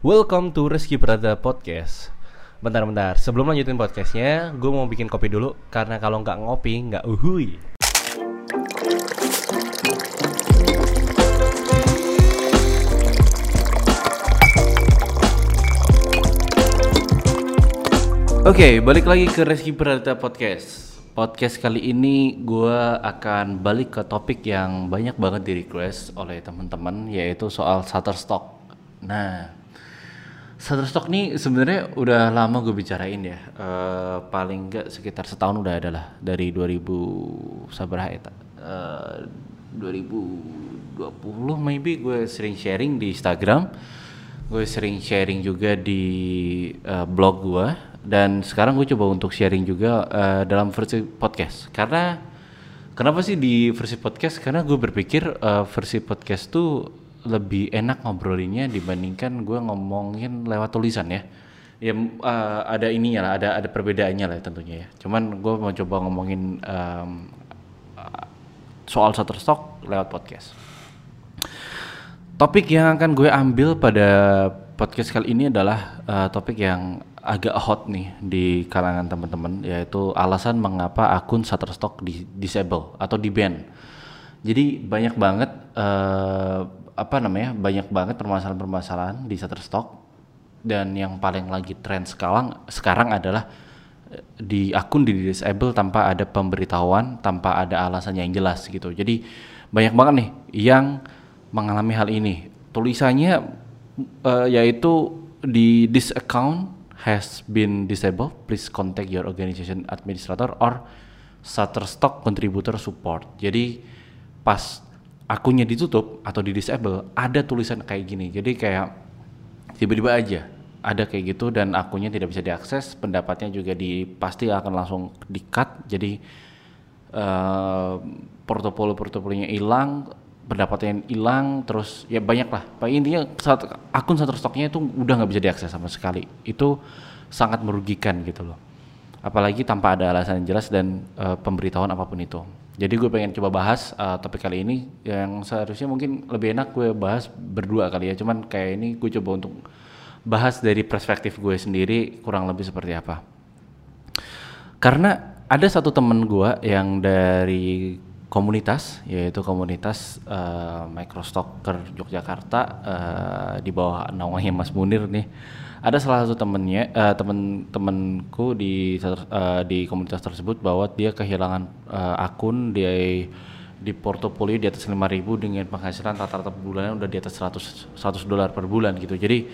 Welcome to Rizky Prada Podcast. Bentar-bentar, sebelum lanjutin podcastnya Gue mau bikin kopi dulu Karena kalau nggak ngopi, nggak uhui. Oke, balik lagi ke Rizky Prada Podcast. Podcast kali ini gue akan balik ke topik yang banyak banget di request oleh teman-teman Yaitu soal Shutterstock. Nah, Shutterstock nih sebenarnya udah lama gue bicarain ya. Eh, paling enggak sekitar setahun udah ada lah dari 2000 sabar ya. Uh, 2020 maybe gue sering sharing di Instagram. Gue sering sharing juga di eh, blog gue dan sekarang gue coba untuk sharing juga eh, dalam versi podcast. Karena kenapa sih di versi podcast? Karena gue berpikir eh, versi podcast tuh lebih enak ngobrolinnya dibandingkan gue ngomongin lewat tulisan ya. Ya uh, ada ininya lah, ada ada perbedaannya lah tentunya ya. Cuman gue mau coba ngomongin um, soal Shutterstock lewat podcast. Topik yang akan gue ambil pada podcast kali ini adalah uh, topik yang agak hot nih di kalangan teman-teman yaitu alasan mengapa akun Shutterstock di disable atau di ban. Jadi banyak banget uh, apa namanya banyak banget permasalahan-permasalahan di Shutterstock. Dan yang paling lagi tren sekarang sekarang adalah eh, di akun di disable tanpa ada pemberitahuan tanpa ada alasan yang jelas gitu. Jadi banyak banget nih yang mengalami hal ini. Tulisannya uh, yaitu di this account has been disabled please contact your organization administrator or Shutterstock contributor support. Jadi pas akunnya ditutup atau di disable ada tulisan kayak gini. Jadi kayak tiba-tiba aja ada kayak gitu dan akunnya tidak bisa diakses pendapatnya juga di pasti akan langsung di cut jadi uh, portofolio portofolionya hilang pendapatnya hilang terus ya banyak lah intinya saat akun stoknya itu udah nggak bisa diakses sama sekali. Itu sangat merugikan gitu loh. Apalagi tanpa ada alasan yang jelas dan uh, pemberitahuan apa pun itu jadi gue pengen coba bahas uh, topik kali ini yang seharusnya mungkin lebih enak gue bahas berdua kali ya. Cuman kayak ini gue coba untuk bahas dari perspektif gue sendiri kurang lebih seperti apa. Karena ada satu temen gue yang dari komunitas yaitu komunitas uh, Microstocker Yogyakarta uh, di bawah naungannya Mas Munir nih ada salah satu temennya uh, temen-temenku di uh, di komunitas tersebut bahwa dia kehilangan uh, akun dia di portofolio di atas 5000 dengan penghasilan rata-rata bulannya udah di atas 100 100 dolar per bulan gitu. Jadi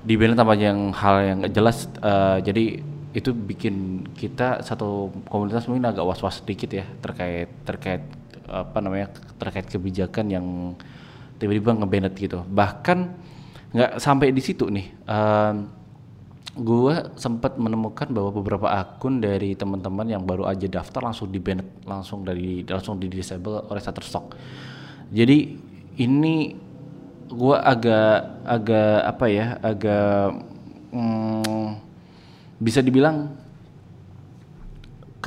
di band tanpa yang hal yang jelas uh, jadi itu bikin kita satu komunitas mungkin agak was-was sedikit ya terkait terkait apa namanya terkait kebijakan yang tiba-tiba ngebanet gitu. Bahkan nggak sampai di situ nih um, gue sempat menemukan bahwa beberapa akun dari teman-teman yang baru aja daftar langsung di banned langsung dari langsung di disable oleh Shutterstock jadi ini gue agak agak apa ya agak hmm, bisa dibilang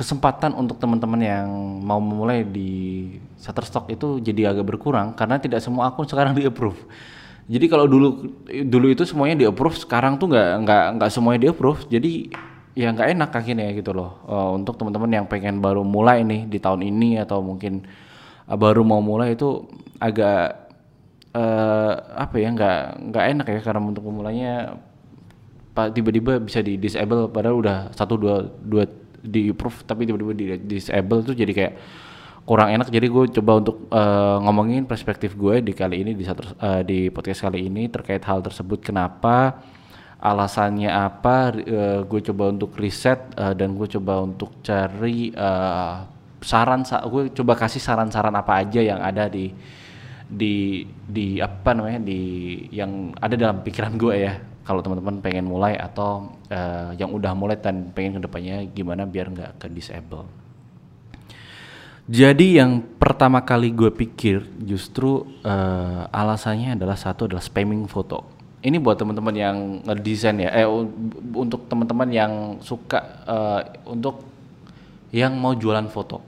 kesempatan untuk teman-teman yang mau memulai di Shutterstock itu jadi agak berkurang karena tidak semua akun sekarang di approve jadi kalau dulu dulu itu semuanya di approve, sekarang tuh nggak nggak nggak semuanya di approve. Jadi ya nggak enak akhirnya gitu loh. Uh, untuk teman-teman yang pengen baru mulai nih di tahun ini atau mungkin uh, baru mau mulai itu agak uh, apa ya nggak nggak enak ya karena untuk memulainya tiba-tiba bisa di disable padahal udah satu dua dua di approve tapi tiba-tiba di disable tuh jadi kayak kurang enak. Jadi gue coba untuk uh, ngomongin perspektif gue di kali ini di satu uh, di podcast kali ini terkait hal tersebut. Kenapa? Alasannya apa? Uh, gue coba untuk riset uh, dan gue coba untuk cari uh, saran sa gue coba kasih saran-saran apa aja yang ada di di di apa namanya di yang ada dalam pikiran gue ya kalau teman-teman pengen mulai atau uh, yang udah mulai dan pengen ke depannya gimana biar nggak ke disable jadi yang pertama kali gue pikir justru uh, alasannya adalah satu adalah spamming foto. Ini buat teman-teman yang ngedesain ya, eh untuk teman-teman yang suka uh, untuk yang mau jualan foto.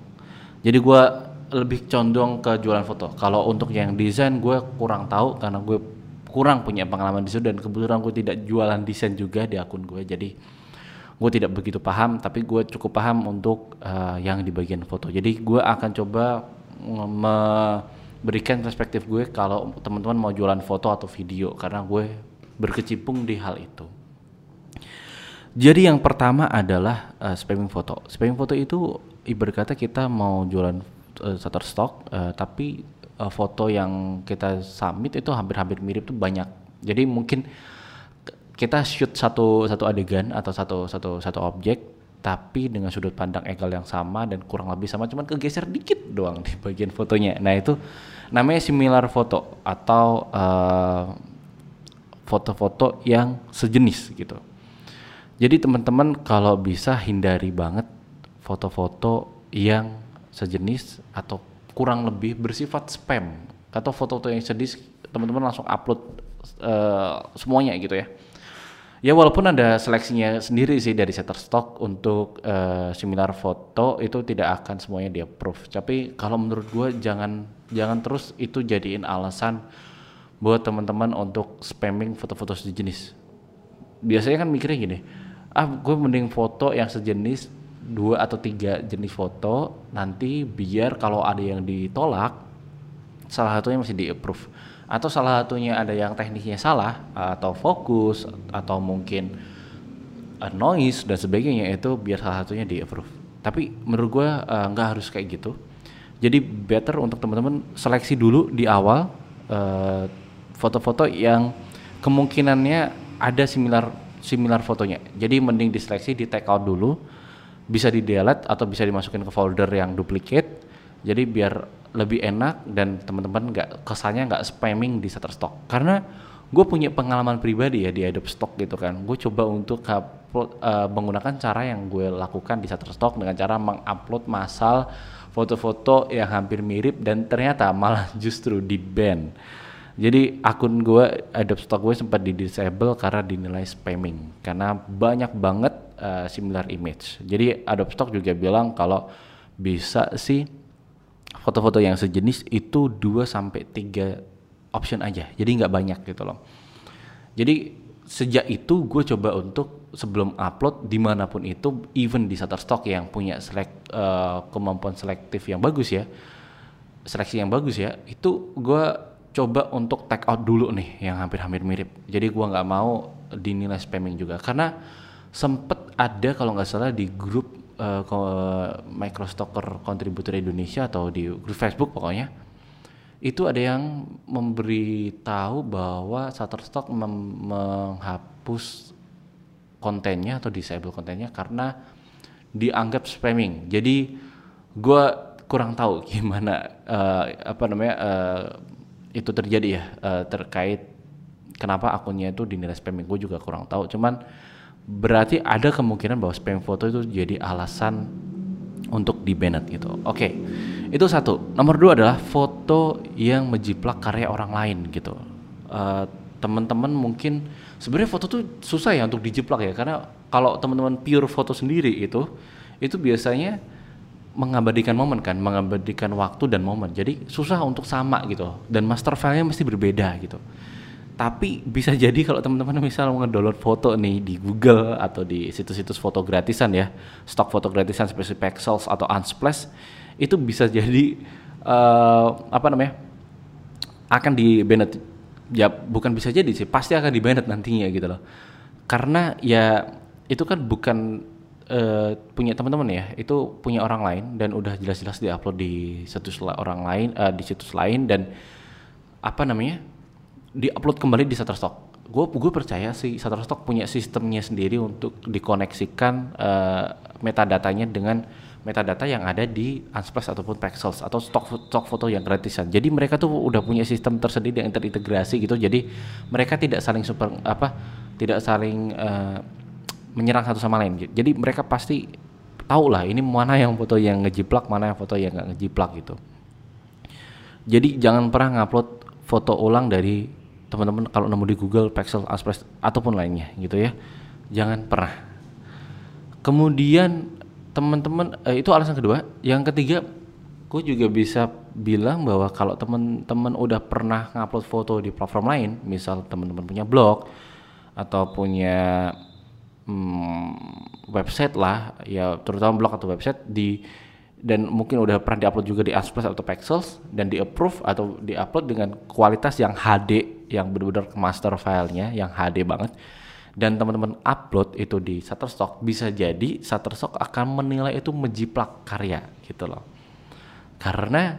Jadi gue lebih condong ke jualan foto. Kalau untuk yang desain gue kurang tahu karena gue kurang punya pengalaman di situ dan kebetulan gue tidak jualan desain juga di akun gue jadi gue tidak begitu paham tapi gue cukup paham untuk uh, yang di bagian foto. Jadi gue akan coba memberikan perspektif gue kalau teman-teman mau jualan foto atau video karena gue berkecimpung di hal itu. Jadi yang pertama adalah uh, spamming foto. Spamming foto itu ibarat kata kita mau jualan uh, Shutterstock, uh, tapi uh, foto yang kita submit itu hampir-hampir mirip tuh banyak. Jadi mungkin kita shoot satu satu adegan atau satu satu satu objek, tapi dengan sudut pandang angle yang sama dan kurang lebih sama, cuman kegeser dikit doang di bagian fotonya. Nah itu namanya similar foto atau foto-foto uh, yang sejenis gitu jadi teman-teman kalau bisa hindari banget foto-foto yang sejenis atau kurang lebih bersifat spam atau foto-foto yang sejenis teman-teman langsung upload uh, semuanya gitu ya. Ya walaupun ada seleksinya sendiri sih dari Shutterstock untuk uh, similar foto itu tidak akan semuanya dia approve. Tapi kalau menurut gue jangan jangan terus itu jadiin alasan buat teman-teman untuk spamming foto-foto sejenis. Biasanya kan mikirnya gini, ah gue mending foto yang sejenis dua atau tiga jenis foto nanti biar kalau ada yang ditolak salah satunya masih di approve atau salah satunya ada yang teknisnya salah atau fokus atau mungkin noise dan sebagainya itu biar salah satunya di approve tapi menurut gue uh, harus kayak gitu. Jadi better untuk teman-teman seleksi dulu di awal uh, foto-foto yang kemungkinannya ada similar similar fotonya. Jadi mending diseleksi di take out dulu, bisa di delete atau bisa dimasukin ke folder yang duplicate. Jadi biar lebih enak dan teman-teman nggak kesannya nggak spamming di Shutterstock. Karena gue punya pengalaman pribadi ya di Adobe Stock gitu kan. Gue coba untuk upload, uh, menggunakan cara yang gue lakukan di Shutterstock dengan cara mengupload masal foto-foto yang hampir mirip dan ternyata malah justru di ban jadi akun gue Adobe Stock gue sempat di disable karena dinilai spamming karena banyak banget uh, similar image. Jadi Adobe Stock juga bilang kalau bisa sih foto-foto yang sejenis itu 2 sampai 3 option aja. Jadi nggak banyak gitu loh. Jadi sejak itu gue coba untuk sebelum upload di mana pun itu even di Shutterstock yang punya select uh, kemampuan selektif yang bagus ya seleksi yang bagus ya itu gue coba untuk take out dulu nih yang hampir-hampir mirip. Jadi gua nggak mau dinilai spamming juga karena sempet ada kalau nggak salah di grup uh, Microstocker kontributor Indonesia atau di grup Facebook pokoknya itu ada yang memberi tahu bahwa Shutterstock menghapus kontennya atau disable kontennya karena dianggap spamming. Jadi gue kurang tahu gimana uh, apa namanya uh, itu terjadi ya uh, terkait kenapa akunnya itu dinilai spamming gue juga kurang tahu. Cuman berarti ada kemungkinan bahwa spam foto itu jadi alasan untuk di banned gitu. Oke okay. itu satu. Nomor dua adalah foto yang menjiplak karya orang lain gitu. Uh, teman-teman mungkin sebenarnya foto tuh susah ya untuk dijiplak ya. Karena kalau teman-teman pure foto sendiri itu itu biasanya mengabadikan momen kan, mengabadikan waktu dan momen. Jadi susah untuk sama gitu. Dan master filenya mesti berbeda gitu. Tapi bisa jadi kalau teman-teman misal ngedownload foto nih di Google atau di situs-situs foto gratisan ya, stok foto gratisan seperti Pexels atau Unsplash itu bisa jadi uh, apa namanya? akan di banned ya bukan bisa jadi sih pasti akan di banned nantinya gitu loh karena ya itu kan bukan uh, punya teman-teman ya itu punya orang lain dan udah jelas-jelas diupload di situs orang lain uh, di situs lain dan apa namanya diupload kembali di Shutterstock. Gue gue percaya sih Shutterstock punya sistemnya sendiri untuk dikoneksikan uh, metadatanya dengan metadata yang ada di Unsplash ataupun Pexels atau stok stok foto yang gratisan. Jadi mereka tuh udah punya sistem tersendiri yang terintegrasi gitu. Jadi mereka tidak saling super apa tidak saling uh, menyerang satu sama lain. Jadi mereka pasti tahu lah ini mana yang foto yang ngejiplak, mana yang foto yang nggak ngejiplak gitu. Jadi jangan pernah ngupload foto ulang dari teman-teman kalau nemu di Google, Pixel, Express ataupun lainnya gitu ya. Jangan pernah. Kemudian teman-teman eh, itu alasan kedua. Yang ketiga, gue juga bisa bilang bahwa kalau teman-teman udah pernah ngupload foto di platform lain, misal teman-teman punya blog atau punya hmm, website lah, ya terutama blog atau website di dan mungkin udah pernah diupload juga di Unsplash atau Pexels dan di approve atau diupload dengan kualitas yang HD yang benar-benar master filenya yang HD banget. Dan teman-teman upload itu di Shutterstock. Bisa jadi Shutterstock akan menilai itu menjiplak karya gitu loh. Karena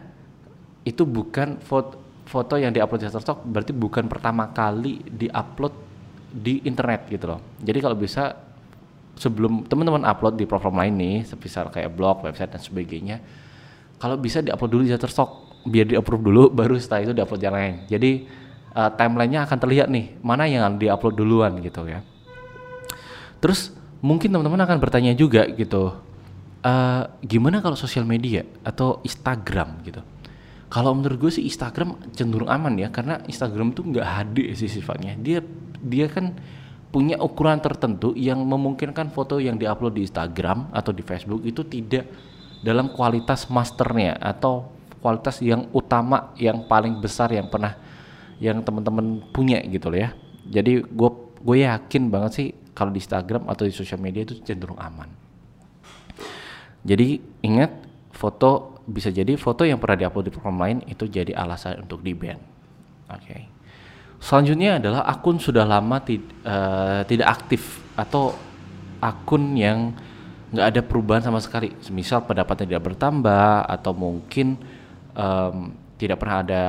itu bukan foto foto yang diupload di Shutterstock berarti bukan pertama kali diupload di internet gitu loh jadi kalau bisa sebelum teman-teman upload di platform lain nih, semisal kayak blog, website dan sebagainya, kalau bisa diupload dulu di Shutterstock, biar di approve dulu, baru setelah itu diupload yang lain. Jadi uh, timelinenya akan terlihat nih, mana yang diupload duluan gitu ya. Terus mungkin teman-teman akan bertanya juga gitu, uh, gimana kalau sosial media atau Instagram gitu? Kalau menurut gue sih Instagram cenderung aman ya, karena Instagram tuh nggak HD sih sifatnya. Dia dia kan punya ukuran tertentu yang memungkinkan foto yang diupload di Instagram atau di Facebook itu tidak dalam kualitas masternya atau kualitas yang utama yang paling besar yang pernah yang teman-teman punya gitu loh ya. Jadi gue gue yakin banget sih kalau di Instagram atau di sosial media itu cenderung aman. Jadi ingat foto bisa jadi foto yang pernah diupload di platform lain itu jadi alasan untuk di ban. Oke. Okay. Selanjutnya adalah akun sudah lama tid, uh, tidak aktif atau akun yang nggak ada perubahan sama sekali. Misal pendapatnya tidak bertambah atau mungkin um, tidak pernah ada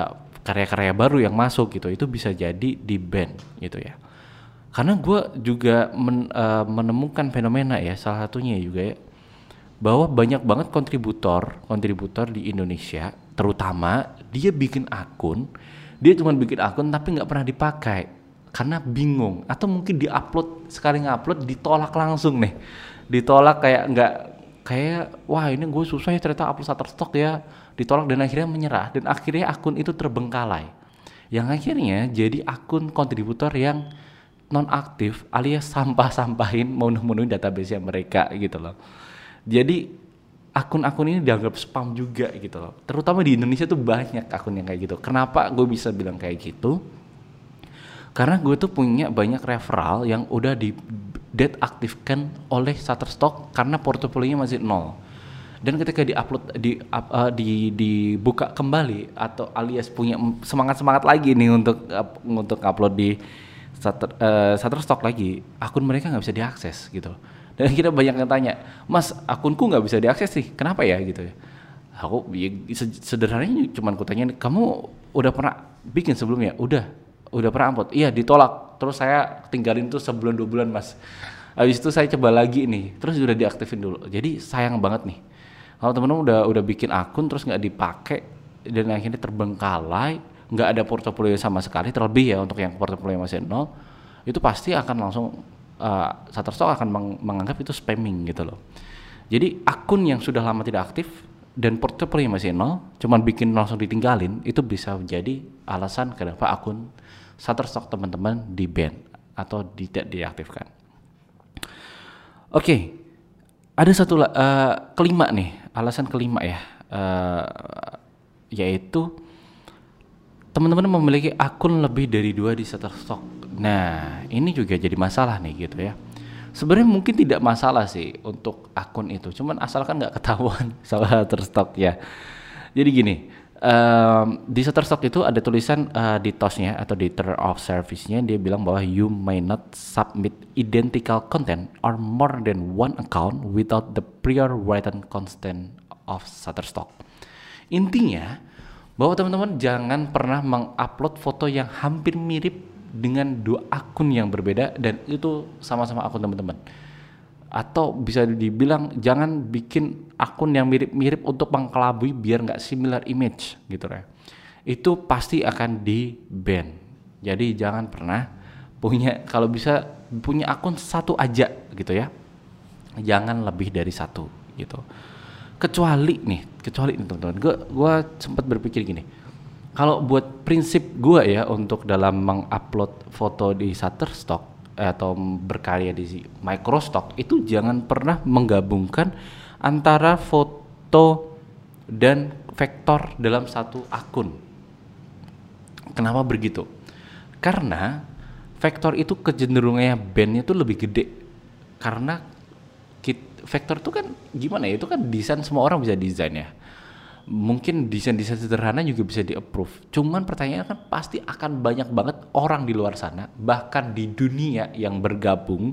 karya-karya baru yang masuk gitu. Itu bisa jadi di ban gitu ya. Karena gue juga men, uh, menemukan fenomena ya salah satunya juga ya bahwa banyak banget kontributor kontributor di Indonesia terutama dia bikin akun dia cuma bikin akun tapi nggak pernah dipakai. Karena bingung. Atau mungkin diupload sekali ngupload ditolak langsung nih. Ditolak kayak nggak kayak wah ini gue susah ya ternyata upload Shutterstock ya. Ditolak dan akhirnya menyerah. Dan akhirnya akun itu terbengkalai. Yang akhirnya jadi akun kontributor yang non aktif alias sampah-sampahin memenuhi database mereka gitu loh. Jadi akun-akun ini dianggap spam juga gitu loh. Terutama di Indonesia tuh banyak akun yang kayak gitu. Kenapa gue bisa bilang kayak gitu? Karena gue tuh punya banyak referral yang udah di dead aktifkan oleh Shutterstock karena portofolionya masih nol. Dan ketika di-upload di uh, di dibuka kembali atau alias punya semangat-semangat lagi nih untuk uh, untuk upload di Shutter, uh, Shutterstock lagi, akun mereka nggak bisa diakses gitu dan kita banyak yang tanya mas akunku nggak bisa diakses sih kenapa ya? Gitu ya. Aku ya, sederhananya cuma kutanya kamu udah pernah bikin sebelumnya? Udah udah pernah upload. Iya ditolak. Terus saya tinggalin tuh sebulan dua bulan mas. Habis itu saya coba lagi nih terus udah diaktifin dulu. Jadi sayang banget nih kalau temen-temen udah udah bikin akun terus nggak dipakai dan akhirnya terbengkalai nggak ada portofolio sama sekali terlebih ya untuk yang portofolio masih nol itu pasti akan langsung uh, Shutterstock akan meng menganggap itu spamming gitu loh. Jadi akun yang sudah lama tidak aktif dan portfolio masih nol, cuman bikin langsung ditinggalin, itu bisa menjadi alasan kenapa akun Shutterstock teman-teman di ban atau tidak diaktifkan. Oke, okay. ada satu uh, kelima nih, alasan kelima ya, uh, yaitu teman-teman memiliki akun lebih dari dua di Shutterstock Nah, ini juga jadi masalah nih gitu ya. Sebenarnya mungkin tidak masalah sih untuk akun itu, cuman asalkan nggak ketahuan salah terstok ya. Jadi gini, um, di Shutterstock itu ada tulisan uh, di TOS-nya atau di term of service-nya dia bilang bahwa you may not submit identical content or more than one account without the prior written consent of Shutterstock. Intinya bahwa teman-teman jangan pernah mengupload foto yang hampir mirip dengan dua akun yang berbeda dan itu sama-sama akun teman-teman. Atau bisa dibilang jangan bikin akun yang mirip-mirip untuk mengkelabui biar nggak similar image gitu ya itu pasti akan di ban jadi jangan pernah punya kalau bisa punya akun satu aja gitu ya. Jangan lebih dari satu gitu. Kecuali nih kecuali nih teman-teman gue gue sempat berpikir gini kalau buat prinsip gue ya untuk dalam mengupload foto di Shutterstock atau berkarya di Microstock itu jangan pernah menggabungkan antara foto dan vektor dalam satu akun. Kenapa begitu? Karena vektor itu kecenderungannya bandnya itu lebih gede. Karena kit, vektor itu kan gimana ya? Itu kan desain semua orang bisa desain ya. Mungkin desain-desain sederhana juga bisa di-approve. Cuman pertanyaannya kan pasti akan banyak banget orang di luar sana, bahkan di dunia yang bergabung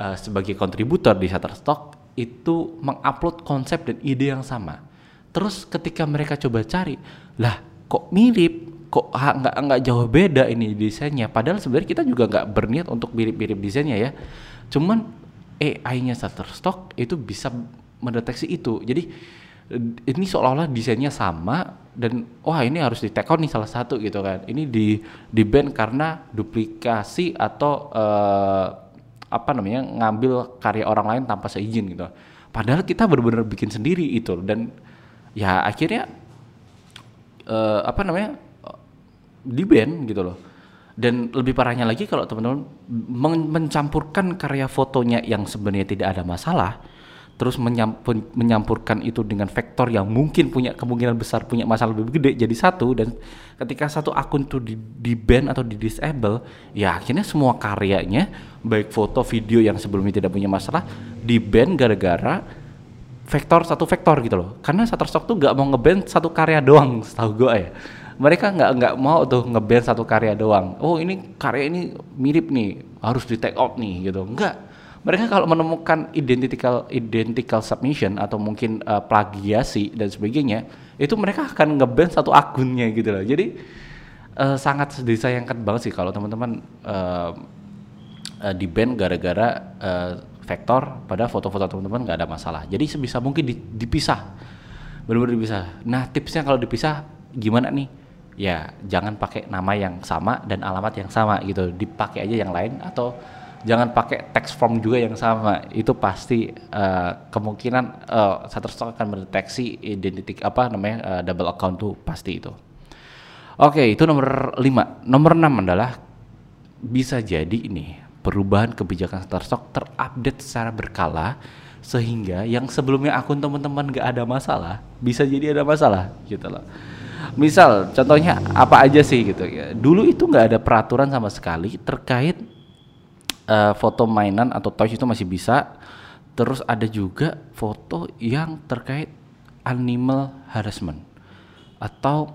uh, sebagai kontributor di Shutterstock itu mengupload konsep dan ide yang sama. Terus ketika mereka coba cari, lah kok mirip, kok nggak nggak jauh beda ini desainnya. Padahal sebenarnya kita juga nggak berniat untuk mirip-mirip desainnya ya. Cuman AI-nya Shutterstock itu bisa mendeteksi itu. Jadi ini seolah-olah desainnya sama dan wah ini harus di take out nih salah satu gitu kan. Ini di di ban karena duplikasi atau uh, apa namanya ngambil karya orang lain tanpa seizin gitu. Padahal kita benar-benar bikin sendiri itu dan ya akhirnya uh, apa namanya di ban gitu loh. Dan lebih parahnya lagi kalau teman-teman mencampurkan karya fotonya yang sebenarnya tidak ada masalah terus menyampur, menyampurkan itu dengan vektor yang mungkin punya kemungkinan besar punya masalah lebih gede jadi satu dan ketika satu akun itu di, di ban atau di disable ya akhirnya semua karyanya baik foto video yang sebelumnya tidak punya masalah di ban gara-gara vektor satu vektor gitu loh. Karena Shutterstock tuh gak mau ngeban satu karya doang setahu gue ya. Mereka nggak nggak mau tuh ngeban satu karya doang. Oh ini karya ini mirip nih harus di take out nih gitu. Enggak mereka kalau menemukan identical identical submission atau mungkin uh, plagiasi dan sebagainya itu mereka akan ngeban satu akunnya gitu loh. Jadi uh, sangat disayangkan banget sih kalau teman-teman uh, uh, di ban gara-gara uh, vektor pada foto-foto teman-teman nggak ada masalah. Jadi sebisa mungkin dipisah. Benar-benar dipisah. Nah tipsnya kalau dipisah gimana nih? Ya jangan pakai nama yang sama dan alamat yang sama gitu. Dipakai aja yang lain atau jangan pakai text form juga yang sama. Itu pasti uh, kemungkinan uh, Shutterstock akan mendeteksi identitik apa namanya uh, double account tuh pasti itu. Oke itu nomor 5 nomor 6 adalah bisa jadi ini perubahan kebijakan Shutterstock terupdate secara berkala sehingga yang sebelumnya akun teman-teman gak ada masalah bisa jadi ada masalah gitu loh. Misal contohnya apa aja sih gitu ya. Dulu itu nggak ada peraturan sama sekali terkait uh, foto mainan atau toys itu masih bisa. Terus ada juga foto yang terkait animal harassment atau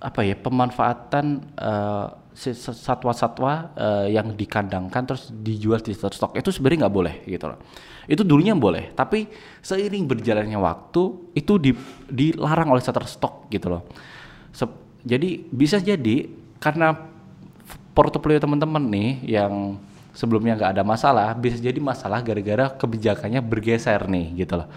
apa ya pemanfaatan uh, satwa-satwa uh, yang dikandangkan terus dijual di stok itu sebenarnya nggak boleh gitu loh. Itu dulunya boleh, tapi seiring berjalannya waktu itu di, dilarang oleh Shutterstock gitu loh. Jadi bisa jadi karena portofolio teman-teman nih yang sebelumnya nggak ada masalah bisa jadi masalah gara-gara kebijakannya bergeser nih gitu loh.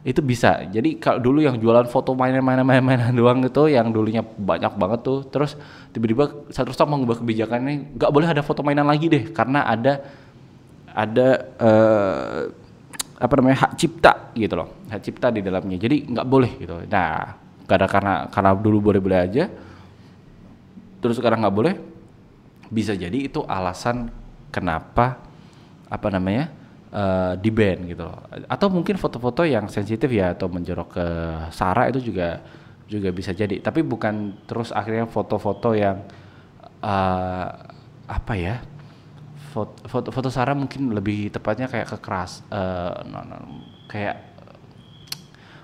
Itu bisa. Jadi kalau dulu yang jualan foto mainan-mainan mainan doang itu yang dulunya banyak banget tuh terus tiba-tiba satu stop mengubah kebijakannya nggak boleh ada foto mainan lagi deh karena ada ada uh, apa namanya hak cipta gitu loh. Hak cipta di dalamnya. Jadi nggak boleh gitu nah karena karena karena dulu boleh-boleh aja terus sekarang nggak boleh bisa jadi itu alasan kenapa apa namanya uh, di ban gitu loh. Atau mungkin foto-foto yang sensitif ya atau menjorok ke sara itu juga juga bisa jadi. Tapi bukan terus akhirnya foto-foto yang uh, apa ya? Foto, foto foto sara mungkin lebih tepatnya kayak kekeras uh, no, no, kayak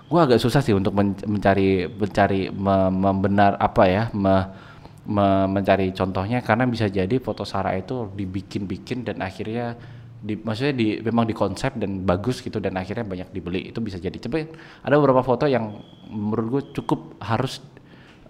gue agak susah sih untuk mencari mencari membenar apa ya me, me mencari contohnya karena bisa jadi foto Sarah itu dibikin-bikin dan akhirnya di, maksudnya di memang dikonsep dan bagus gitu dan akhirnya banyak dibeli. Itu bisa jadi. Tapi ada beberapa foto yang menurut gue cukup harus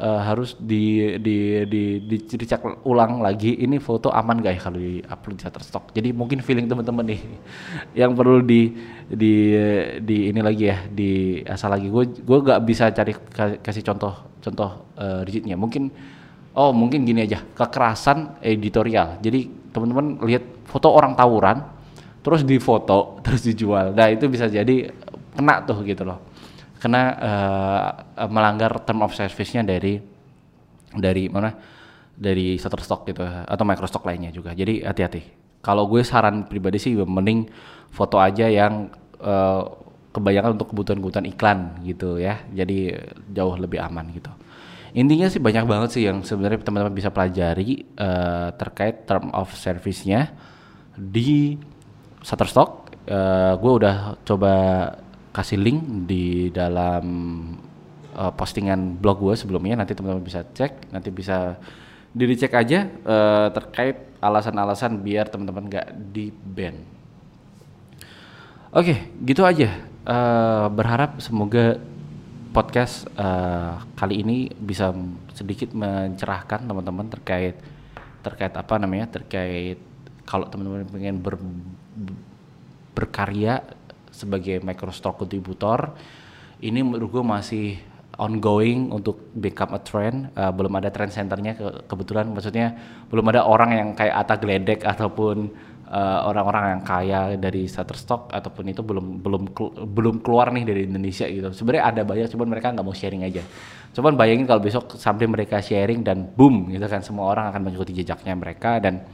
uh, harus di di di di dicek ulang lagi. Ini foto aman gak ya kalau di upload di Shutterstock? Jadi mungkin feeling teman-teman nih yang perlu di di di ini lagi ya di asal lagi. Gue gue gak bisa cari kasih contoh contoh uh, rigidnya. Mungkin oh mungkin gini aja kekerasan editorial. Jadi teman-teman lihat foto orang tawuran terus difoto terus dijual. Nah itu bisa jadi kena tuh gitu loh. Kena uh, melanggar term of service-nya dari dari mana? Dari Shutterstock gitu atau Microstock lainnya juga. Jadi hati-hati. Kalau gue saran pribadi sih mending foto aja yang uh, kebanyakan untuk kebutuhan-kebutuhan iklan gitu ya. Jadi jauh lebih aman gitu. Intinya sih banyak banget sih yang sebenarnya teman-teman bisa pelajari uh, terkait term of service-nya di Shutterstock. Uh, gue udah coba kasih link di dalam uh, postingan blog gue sebelumnya. Nanti teman-teman bisa cek, nanti bisa diri cek aja uh, terkait alasan-alasan biar teman-teman gak di ban. Oke, okay, gitu aja. Uh, berharap semoga podcast uh, kali ini bisa sedikit mencerahkan teman-teman terkait terkait apa namanya terkait kalau teman-teman pengen ber, berkarya sebagai microstock contributor ini menurut gue masih ongoing untuk become a trend. Uh, belum ada trend centernya ke, kebetulan. Maksudnya belum ada orang yang kayak Ata Gledek ataupun Eh, orang-orang yang kaya dari Shutterstock ataupun itu belum belum belum keluar nih dari Indonesia gitu. Sebenarnya ada banyak, cuman mereka nggak mau sharing aja. Cuman bayangin kalau besok sampai mereka sharing dan boom gitu kan semua orang akan mengikuti jejaknya mereka dan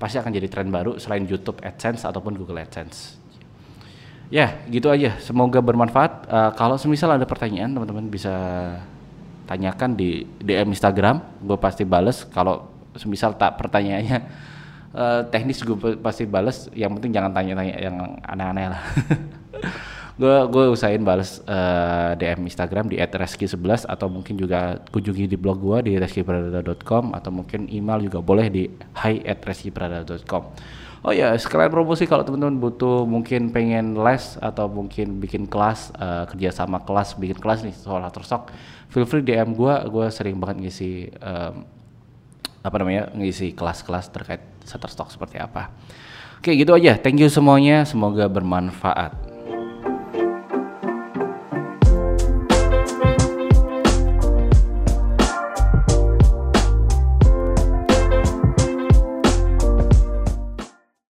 pasti akan jadi tren baru selain YouTube AdSense ataupun Google AdSense. Ya, gitu aja. Semoga bermanfaat. Uh, kalau semisal ada pertanyaan, teman-teman bisa tanyakan di DM Instagram. Gue pasti bales. Kalau semisal tak pertanyaannya uh, teknis gue pasti bales yang penting jangan tanya-tanya yang aneh-aneh lah. Gue gue usahain bales uh, eh, DM Instagram di @reski11 atau mungkin juga kunjungi di blog gue di reskiprada.com atau mungkin email juga boleh di hi@reskiprada.com Oh ya, sekalian promosi kalau teman-teman butuh mungkin pengen les atau mungkin bikin kelas uh, kerja sama kelas bikin kelas nih soal terusok, feel free DM gue, gue sering banget ngisi um, apa namanya ngisi kelas-kelas terkait Shutterstock seperti apa. Oke gitu aja. Thank you semuanya. Semoga bermanfaat.